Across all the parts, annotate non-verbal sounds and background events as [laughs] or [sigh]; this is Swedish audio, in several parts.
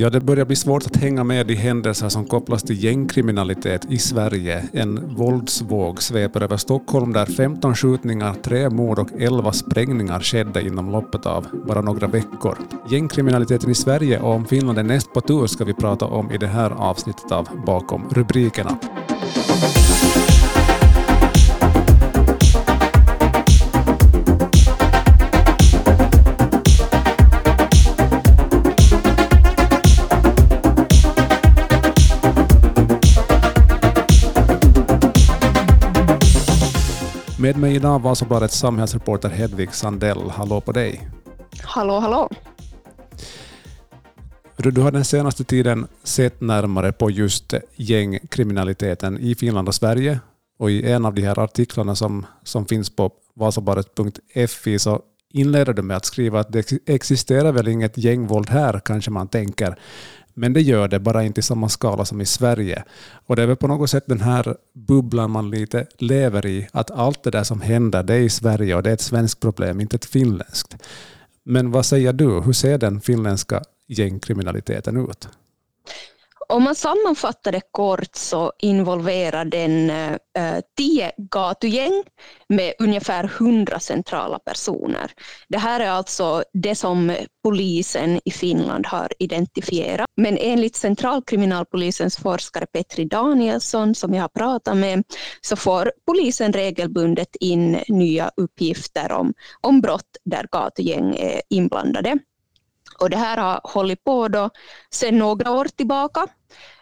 Ja, det börjar bli svårt att hänga med i händelser som kopplas till gängkriminalitet i Sverige. En våldsvåg sveper över Stockholm där 15 skjutningar, 3 mord och 11 sprängningar skedde inom loppet av bara några veckor. Gängkriminaliteten i Sverige och om Finland är näst på tur ska vi prata om i det här avsnittet av Bakom rubrikerna. Med mig idag var Vasabladets samhällsreporter Hedvig Sandell. Hallå på dig. Hallå, hallå. Du har den senaste tiden sett närmare på just gängkriminaliteten i Finland och Sverige. Och I en av de här artiklarna som, som finns på vasabadet.fi så inleder du med att skriva att det existerar väl inget gängvåld här, kanske man tänker. Men det gör det, bara inte i samma skala som i Sverige. Och det är väl på något sätt den här bubblan man lite lever i, att allt det där som händer, det är i Sverige och det är ett svenskt problem, inte ett finländskt. Men vad säger du, hur ser den finländska gängkriminaliteten ut? Om man sammanfattar det kort så involverar den eh, tio gatugäng med ungefär hundra centrala personer. Det här är alltså det som polisen i Finland har identifierat. Men enligt centralkriminalpolisens forskare Petri Danielsson som jag har pratat med så får polisen regelbundet in nya uppgifter om, om brott där gatugäng är inblandade. Och det här har hållit på då sedan några år tillbaka.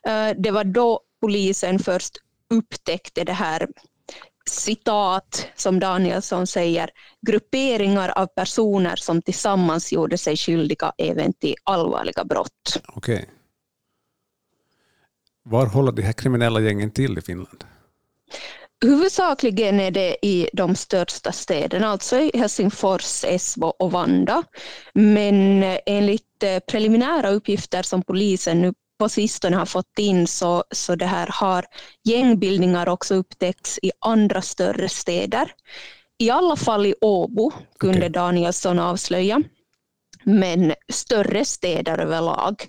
Eh, det var då polisen först upptäckte det här citat som Danielsson säger, grupperingar av personer som tillsammans gjorde sig skyldiga även till allvarliga brott. Okej. Var håller de här kriminella gängen till i Finland? Huvudsakligen är det i de största städerna, alltså i Helsingfors, Esbo och Vanda. Men enligt eh, preliminära uppgifter som polisen nu på sistone har fått in så, så det här har gängbildningar också upptäckts i andra större städer. I alla fall i Åbo kunde okay. Danielsson avslöja. Men större städer överlag.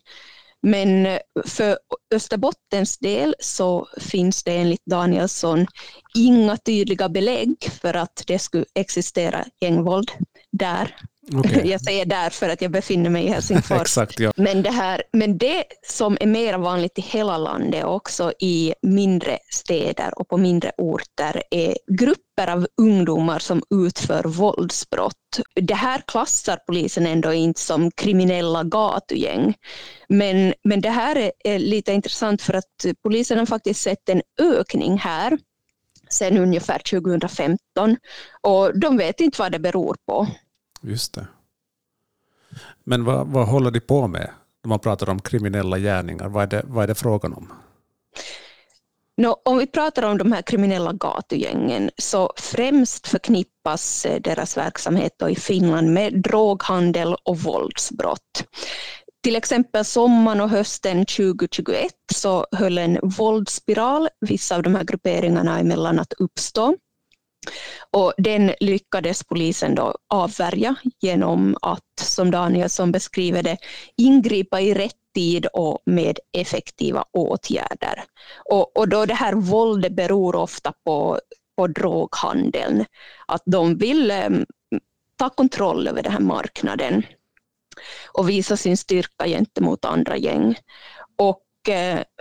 Men för Österbottens del så finns det enligt Danielsson inga tydliga belägg för att det skulle existera gängvåld där. Okay. [laughs] Jag säger där för att jag befinner mig i Helsingfors. [laughs] Exakt, ja. men, det här, men det som är mer vanligt i hela landet, också i mindre städer och på mindre orter, är grupper av ungdomar som utför våldsbrott. Det här klassar polisen ändå inte som kriminella gatugäng. Men, men det här är, är lite intressant för att polisen har faktiskt sett en ökning här sen ungefär 2015 och de vet inte vad det beror på. Just det. Men vad, vad håller de på med när man pratar om kriminella gärningar? Vad är det, vad är det frågan om? No, om vi pratar om de här kriminella gatugängen så främst förknippas eh, deras verksamhet i Finland med droghandel och våldsbrott. Till exempel sommaren och hösten 2021 så höll en våldsspiral vissa av de här grupperingarna emellan att uppstå. Och den lyckades polisen då avvärja genom att, som Danielsson beskriver det, ingripa i rätt tid och med effektiva åtgärder. Och, och då det här våldet beror ofta på, på droghandeln, att de vill eh, ta kontroll över den här marknaden och visa sin styrka gentemot andra gäng.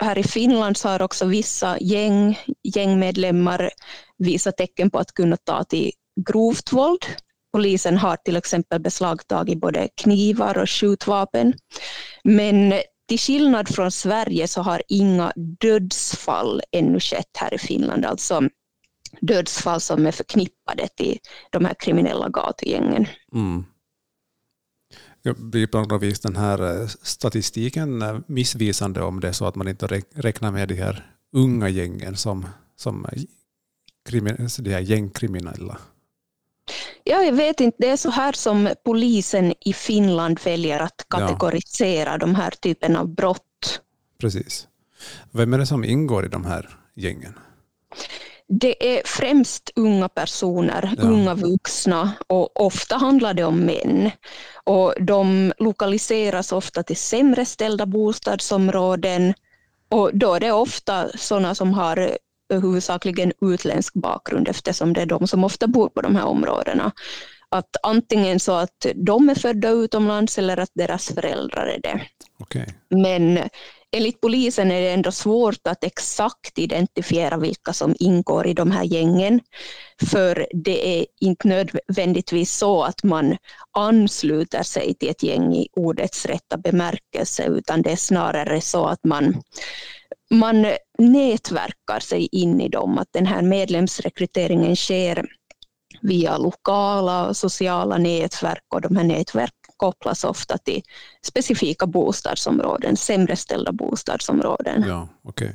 Här i Finland så har också vissa gäng, gängmedlemmar visat tecken på att kunna ta till grovt våld. Polisen har till exempel beslagtagit både knivar och skjutvapen. Men till skillnad från Sverige så har inga dödsfall ännu skett här i Finland, alltså dödsfall som är förknippade till de här kriminella gatugängen. Mm blir på något vis den här eh, statistiken eh, missvisande om det är så att man inte räknar med de här unga gängen som, som de här gängkriminella? Ja, jag vet inte. Det är så här som polisen i Finland väljer att kategorisera ja. de här typen av brott. Precis. Vem är det som ingår i de här gängen? Det är främst unga personer, ja. unga vuxna och ofta handlar det om män. Och de lokaliseras ofta till sämre ställda bostadsområden och då är det ofta sådana som har huvudsakligen utländsk bakgrund eftersom det är de som ofta bor på de här områdena. Att antingen så att de är födda utomlands eller att deras föräldrar är det. Okay. Men enligt polisen är det ändå svårt att exakt identifiera vilka som ingår i de här gängen. För det är inte nödvändigtvis så att man ansluter sig till ett gäng i ordets rätta bemärkelse, utan det är snarare så att man man nätverkar sig in i dem, att den här medlemsrekryteringen sker via lokala och sociala nätverk och de här nätverk kopplas ofta till specifika bostadsområden, sämre ställda bostadsområden. Ja, okay.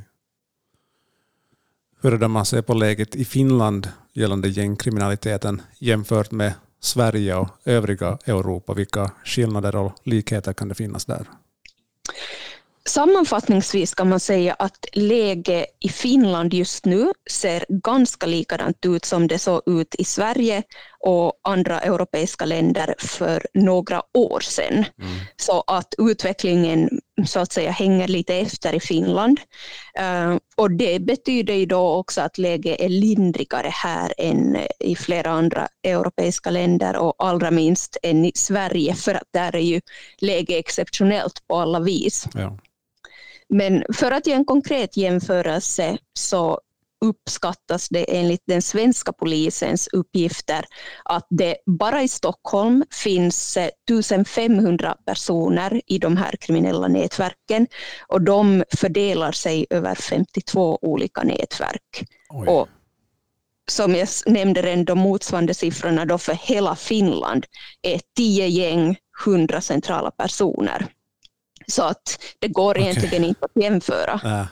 Det man ser på läget i Finland gällande gängkriminaliteten jämfört med Sverige och övriga Europa? Vilka skillnader och likheter kan det finnas där? Sammanfattningsvis kan man säga att läget i Finland just nu ser ganska likadant ut som det såg ut i Sverige och andra europeiska länder för några år sedan. Mm. Så att utvecklingen så att säga hänger lite efter i Finland. Uh, och det betyder ju då också att läget är lindrigare här än i flera andra europeiska länder och allra minst än i Sverige för att där är ju läget exceptionellt på alla vis. Ja. Men för att ge en konkret jämförelse så uppskattas det enligt den svenska polisens uppgifter att det bara i Stockholm finns 1500 personer i de här kriminella nätverken och de fördelar sig över 52 olika nätverk. Oj. Och som jag nämnde redan, de motsvarande siffrorna då för hela Finland är 10 gäng, 100 centrala personer. Så att det går okay. egentligen inte att jämföra. Äh,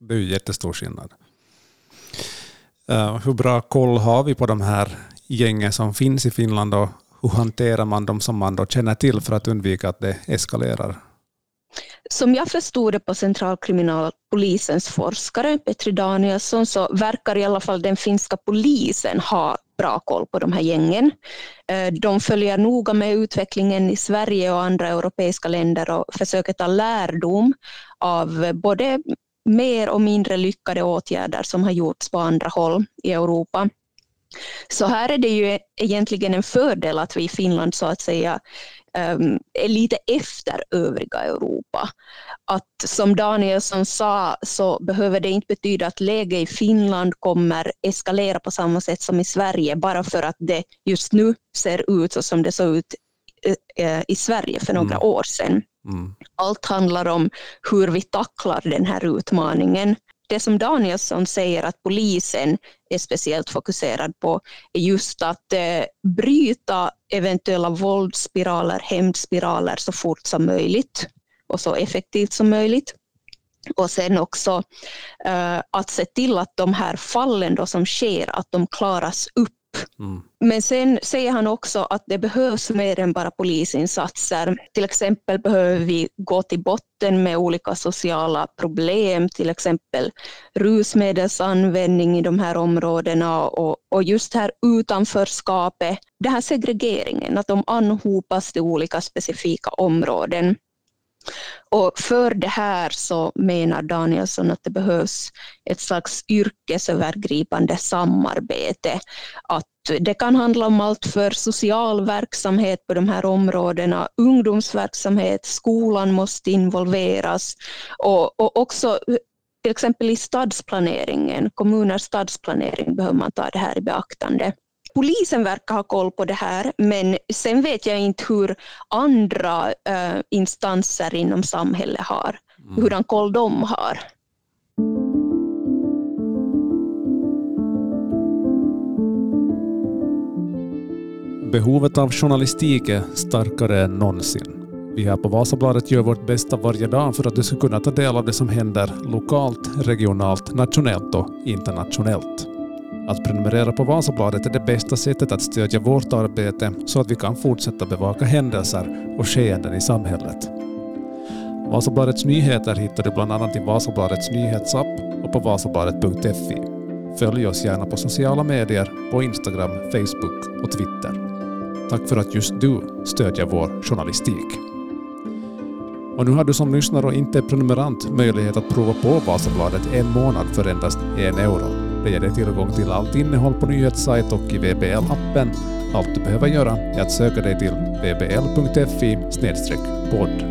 det är ju jättestor skillnad. Eh, hur bra koll har vi på de här gängen som finns i Finland och hur hanterar man dem som man då känner till för att undvika att det eskalerar? Som jag förstod det på centralkriminalpolisens forskare Petri Danielsson så verkar i alla fall den finska polisen ha bra koll på de här gängen. Eh, de följer noga med utvecklingen i Sverige och andra europeiska länder och försöker ta lärdom av både mer och mindre lyckade åtgärder som har gjorts på andra håll i Europa. Så här är det ju egentligen en fördel att vi i Finland så att säga um, är lite efter övriga Europa. Att som Danielsson sa så behöver det inte betyda att läget i Finland kommer eskalera på samma sätt som i Sverige bara för att det just nu ser ut så som det såg ut eh, eh, i Sverige för några mm. år sedan. Mm. Allt handlar om hur vi tacklar den här utmaningen det som Danielsson säger att polisen är speciellt fokuserad på är just att eh, bryta eventuella våldsspiraler, hämndspiraler så fort som möjligt och så effektivt som möjligt. Och sen också eh, att se till att de här fallen då som sker, att de klaras upp Mm. Men sen säger han också att det behövs mer än bara polisinsatser. Till exempel behöver vi gå till botten med olika sociala problem, till exempel rusmedelsanvändning i de här områdena och, och just här utanförskapet, den här segregeringen, att de anhopas till olika specifika områden. Och för det här så menar Danielsson att det behövs ett slags yrkesövergripande samarbete. Att det kan handla om allt för social verksamhet på de här områdena, ungdomsverksamhet, skolan måste involveras och, och också till exempel i stadsplaneringen, kommuners stadsplanering behöver man ta det här i beaktande. Polisen verkar ha koll på det här, men sen vet jag inte hur andra uh, instanser inom samhället har, mm. hurdan koll de har. Behovet av journalistik är starkare än någonsin. Vi här på Vasabladet gör vårt bästa varje dag för att du ska kunna ta del av det som händer lokalt, regionalt, nationellt och internationellt. Att prenumerera på Vasabladet är det bästa sättet att stödja vårt arbete så att vi kan fortsätta bevaka händelser och skeenden i samhället. Vasabladets nyheter hittar du bland annat i Vasabladets nyhetsapp och på vasabladet.fi. Följ oss gärna på sociala medier, på Instagram, Facebook och Twitter. Tack för att just du stödjer vår journalistik. Och nu har du som lyssnare och inte prenumerant möjlighet att prova på Vasabladet en månad för endast en euro. Det ger dig tillgång till allt innehåll på nyhetssajt och i VBL-appen. Allt du behöver göra är att söka dig till vbl.fi podd.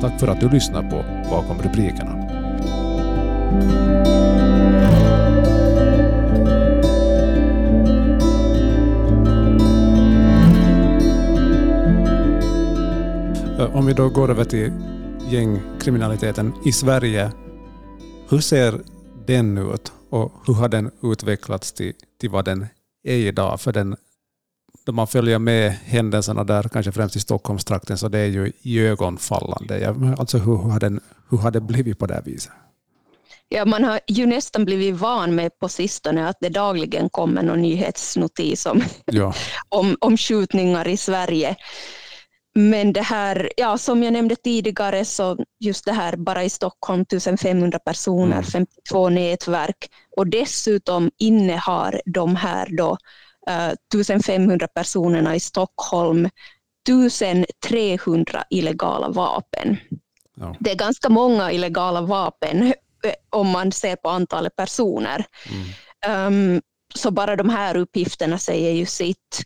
Tack för att du lyssnar på Bakom rubrikerna. Eh, om vi då går över till gängkriminaliteten i Sverige. Hur ser den ut och hur har den utvecklats till, till vad den är idag? För den, då man följer med händelserna där, kanske främst i Stockholmstrakten, så det är ju iögonfallande. Alltså hur har, den, hur har det blivit på det här viset? Ja, man har ju nästan blivit van med på sistone att det dagligen kommer någon nyhetsnotis om, ja. [laughs] om, om skjutningar i Sverige. Men det här, ja, som jag nämnde tidigare, så just det här bara i Stockholm 1500 personer, mm. 52 nätverk och dessutom innehar de här då eh, 1500 personerna i Stockholm 1300 illegala vapen. Ja. Det är ganska många illegala vapen eh, om man ser på antalet personer. Mm. Um, så bara de här uppgifterna säger ju sitt.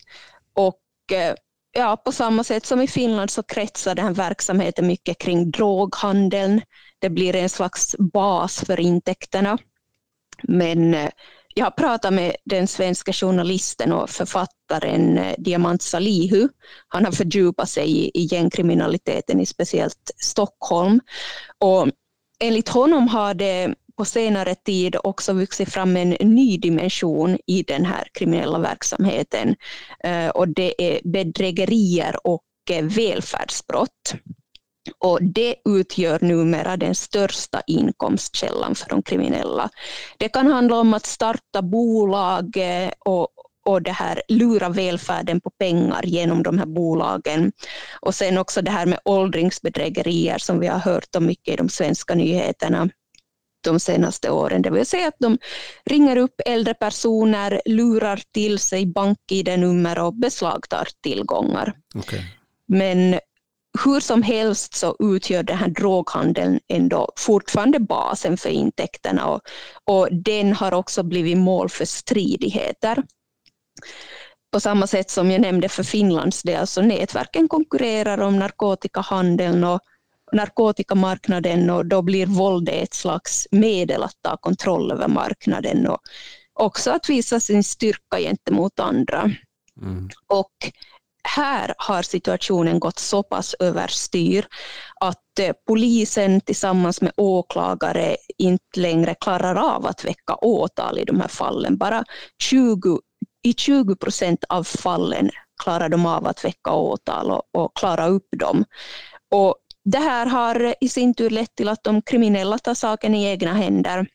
Och uh, ja, på samma sätt som i Finland så kretsar den här verksamheten mycket kring droghandeln. Det blir en slags bas för intäkterna. Men eh, jag har pratat med den svenska journalisten och författaren eh, Diamant Salihu. Han har fördjupat sig i, i gängkriminaliteten i speciellt Stockholm. Och enligt honom har det på senare tid också vuxit fram en ny dimension i den här kriminella verksamheten eh, och det är bedrägerier och eh, välfärdsbrott. Och det utgör numera den största inkomstkällan för de kriminella. Det kan handla om att starta bolag eh, och, och det här lura välfärden på pengar genom de här bolagen. Och sen också det här med åldringsbedrägerier som vi har hört om mycket i de svenska nyheterna de senaste åren. Det vill säga att de ringer upp äldre personer, lurar till sig bank-id-nummer och beslagtar tillgångar. Okay. Men hur som helst så utgör den här droghandeln ändå fortfarande basen för intäkterna och, och den har också blivit mål för stridigheter. På samma sätt som jag nämnde för Finlands del så nätverken konkurrerar om narkotikahandeln och narkotikamarknaden och då blir våld ett slags medel att ta kontroll över marknaden och också att visa sin styrka gentemot andra. Mm. Och här har situationen gått så pass överstyr att eh, polisen tillsammans med åklagare inte längre klarar av att väcka åtal i de här fallen. Bara 20, i 20 procent av fallen klarar de av att väcka åtal och, och klara upp dem. Och det här har i sin tur lett till att de kriminella tar saken i egna händer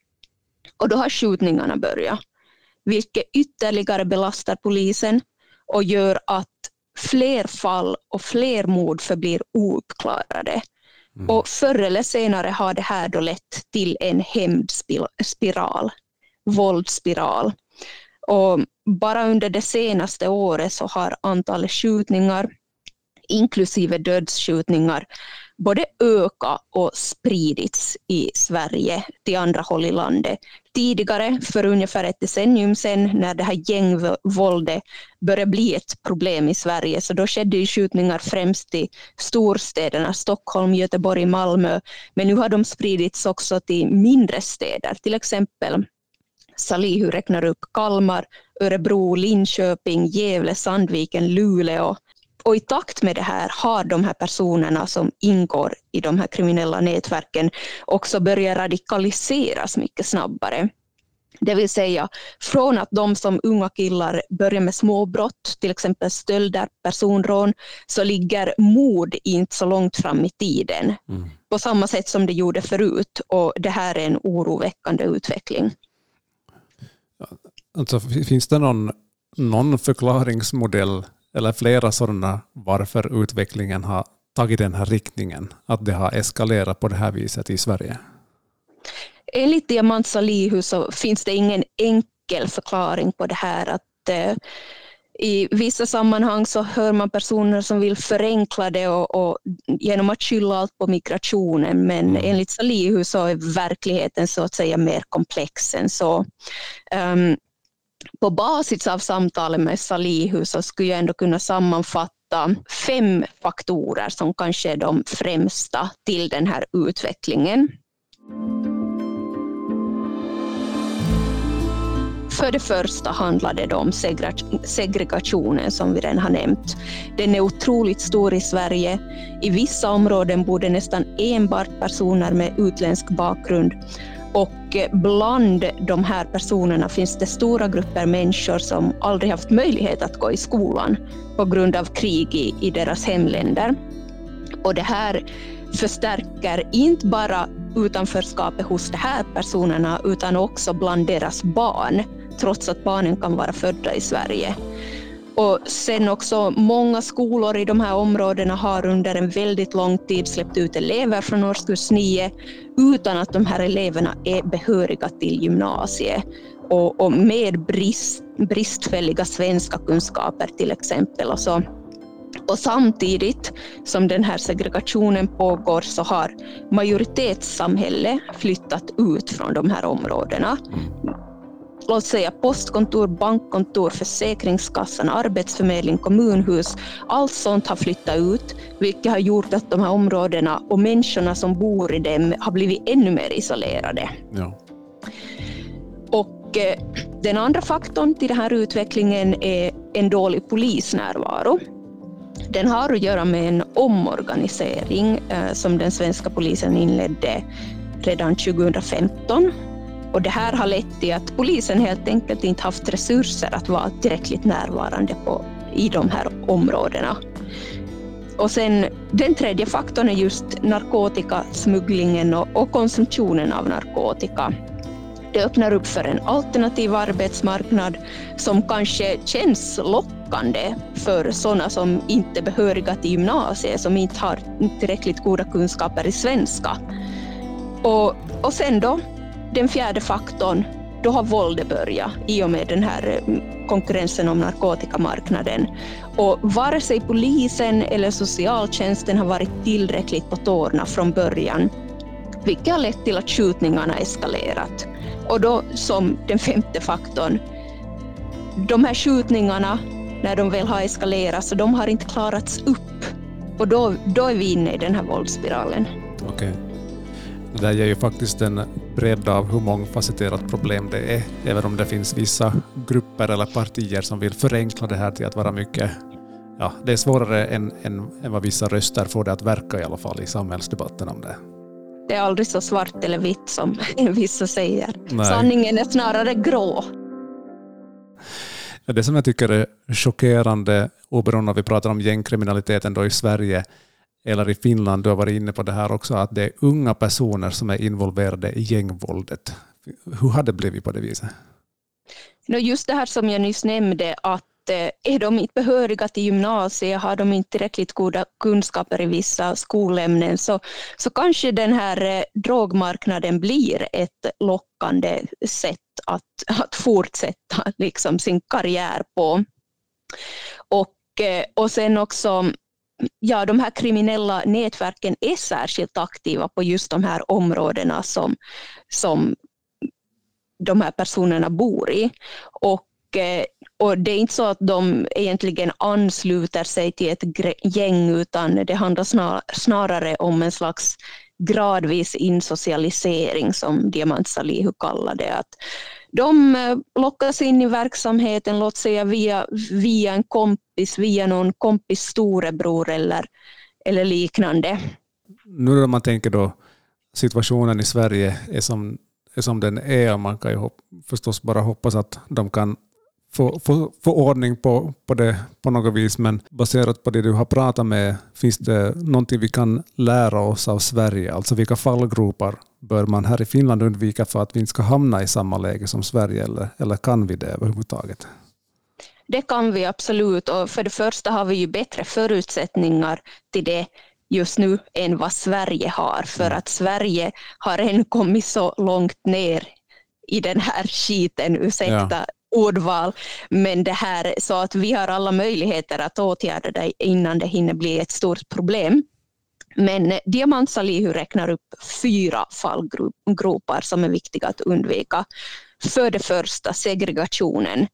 och då har skjutningarna börjat, vilket ytterligare belastar polisen och gör att fler fall och fler mord förblir ouppklarade. Mm. Och förr eller senare har det här då lett till en hämndspiral, våldsspiral. Och bara under det senaste året så har antalet skjutningar, inklusive dödsskjutningar, både ökat och spridits i Sverige till andra håll i landet. Tidigare, för ungefär ett decennium sedan, när det här gängvåldet började bli ett problem i Sverige, så då skedde skjutningar främst i storstäderna Stockholm, Göteborg, Malmö, men nu har de spridits också till mindre städer, till exempel Salihu räknar upp Kalmar, Örebro, Linköping, Gävle, Sandviken, Luleå, och i takt med det här har de här personerna som ingår i de här kriminella nätverken också börjat radikaliseras mycket snabbare. Det vill säga från att de som unga killar börjar med småbrott, till exempel stölder, personrån, så ligger mord inte så långt fram i tiden. Mm. På samma sätt som det gjorde förut och det här är en oroväckande utveckling. Alltså, finns det någon, någon förklaringsmodell eller flera sådana varför utvecklingen har tagit den här riktningen, att det har eskalerat på det här viset i Sverige? Enligt Diamant Salihu så finns det ingen enkel förklaring på det här att eh, i vissa sammanhang så hör man personer som vill förenkla det och, och genom att skylla allt på migrationen men mm. enligt Salihu så är verkligheten så att säga mer komplex än så. Um, på basis av samtalet med Salihu så skulle jag ändå kunna sammanfatta fem faktorer som kanske är de främsta till den här utvecklingen. För det första handlar det om segregationen som vi redan har nämnt. Den är otroligt stor i Sverige. I vissa områden bor det nästan enbart personer med utländsk bakgrund och bland de här personerna finns det stora grupper människor som aldrig haft möjlighet att gå i skolan på grund av krig i, i deras hemländer. Och det här förstärker inte bara utanförskapet hos de här personerna utan också bland deras barn trots att barnen kan vara födda i Sverige. Och sen också många skolor i de här områdena har under en väldigt lång tid släppt ut elever från årskurs 9 utan att de här eleverna är behöriga till gymnasiet och, och med brist, bristfälliga svenska kunskaper till exempel. Och, så. och samtidigt som den här segregationen pågår så har majoritetssamhället flyttat ut från de här områdena låt säga postkontor, bankkontor, Försäkringskassan, arbetsförmedling, kommunhus. Allt sånt har flyttat ut, vilket har gjort att de här områdena och människorna som bor i dem har blivit ännu mer isolerade. Ja. Och eh, den andra faktorn till den här utvecklingen är en dålig polisnärvaro. Den har att göra med en omorganisering eh, som den svenska polisen inledde redan 2015 och det här har lett till att polisen helt enkelt inte haft resurser att vara tillräckligt närvarande på, i de här områdena. Och sen den tredje faktorn är just narkotikasmugglingen och, och konsumtionen av narkotika. Det öppnar upp för en alternativ arbetsmarknad som kanske känns lockande för sådana som inte är behöriga till gymnasiet, som inte har tillräckligt goda kunskaper i svenska. Och, och sen då den fjärde faktorn, då har våldet börjat i och med den här eh, konkurrensen om narkotikamarknaden. Och vare sig polisen eller socialtjänsten har varit tillräckligt på tårna från början, vilket har lett till att skjutningarna eskalerat. Och då som den femte faktorn, de här skjutningarna, när de väl har eskalerat, så de har inte klarats upp. Och då, då är vi inne i den här våldsspiralen. Okay. Det där ger ju faktiskt en bredd av hur mångfacetterat problem det är, även om det finns vissa grupper eller partier som vill förenkla det här till att vara mycket Ja, det är svårare än, än, än vad vissa röster får det att verka i alla fall i samhällsdebatten om det. Det är aldrig så svart eller vitt som [laughs] vissa säger. Nej. Sanningen är snarare grå. Det som jag tycker är chockerande, oberoende av vi pratar om gängkriminaliteten då i Sverige, eller i Finland, du har varit inne på det här också, att det är unga personer som är involverade i gängvåldet. Hur har det blivit på det viset? Just det här som jag nyss nämnde, att eh, är de inte behöriga till gymnasiet, har de inte tillräckligt goda kunskaper i vissa skolämnen, så, så kanske den här eh, drogmarknaden blir ett lockande sätt att, att fortsätta liksom sin karriär på. Och, eh, och sen också ja, de här kriminella nätverken är särskilt aktiva på just de här områdena som, som de här personerna bor i. Och, eh, och det är inte så att de egentligen ansluter sig till ett gäng, utan det handlar snarare om en slags gradvis insocialisering, som Diamant Salihu kallar det. Att de eh, lockas in i verksamheten, låt säga via, via en kompis, via någon kompis storebror eller, eller liknande. Nu när man tänker då situationen i Sverige är som, är som den är och man kan ju hopp, förstås bara hoppas att de kan få, få, få ordning på, på det på något vis. Men baserat på det du har pratat med, finns det någonting vi kan lära oss av Sverige? Alltså vilka fallgropar bör man här i Finland undvika för att vi inte ska hamna i samma läge som Sverige, eller, eller kan vi det överhuvudtaget? Det kan vi absolut och för det första har vi ju bättre förutsättningar till det just nu än vad Sverige har, för mm. att Sverige har än kommit så långt ner i den här skiten, ursäkta ja ordval, men det här så att vi har alla möjligheter att åtgärda det innan det hinner bli ett stort problem. Men Diamant Salihu räknar upp fyra fallgropar som är viktiga att undvika. För det första segregationen.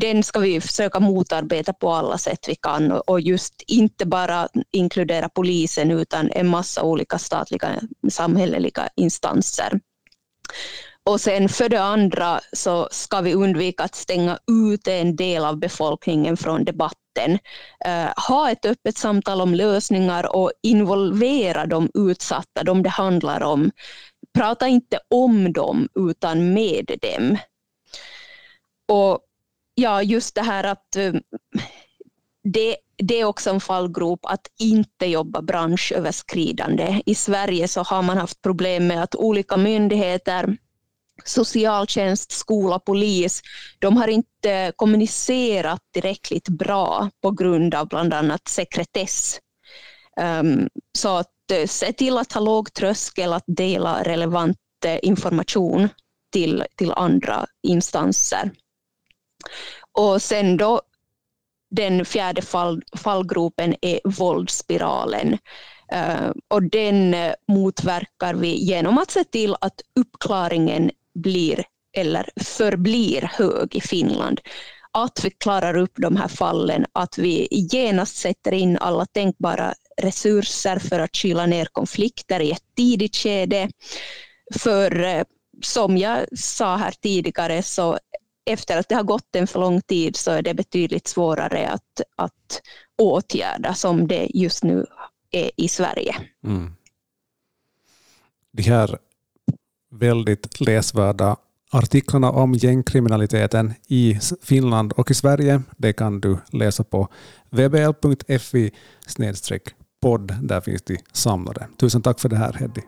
Den ska vi försöka motarbeta på alla sätt vi kan och just inte bara inkludera polisen utan en massa olika statliga samhälleliga instanser. Och sen för det andra så ska vi undvika att stänga ut en del av befolkningen från debatten. Uh, ha ett öppet samtal om lösningar och involvera de utsatta, de det handlar om. Prata inte om dem utan med dem. Och ja, just det här att uh, det, det är också en fallgrop att inte jobba branschöverskridande. I Sverige så har man haft problem med att olika myndigheter socialtjänst, skola, polis, de har inte kommunicerat tillräckligt bra på grund av bland annat sekretess. Um, så att eh, se till att ha låg tröskel att dela relevant eh, information till, till andra instanser. Och sen då den fjärde fall, fallgropen är våldsspiralen. Uh, och den eh, motverkar vi genom att se till att uppklaringen blir eller förblir hög i Finland. Att vi klarar upp de här fallen, att vi genast sätter in alla tänkbara resurser för att kyla ner konflikter i ett tidigt skede. För eh, som jag sa här tidigare så efter att det har gått en för lång tid så är det betydligt svårare att, att åtgärda som det just nu är i Sverige. Mm. De här väldigt läsvärda artiklarna om gängkriminaliteten i Finland och i Sverige. Det kan du läsa på vbl.fi podd. Där finns de samlade. Tusen tack för det här Heddy.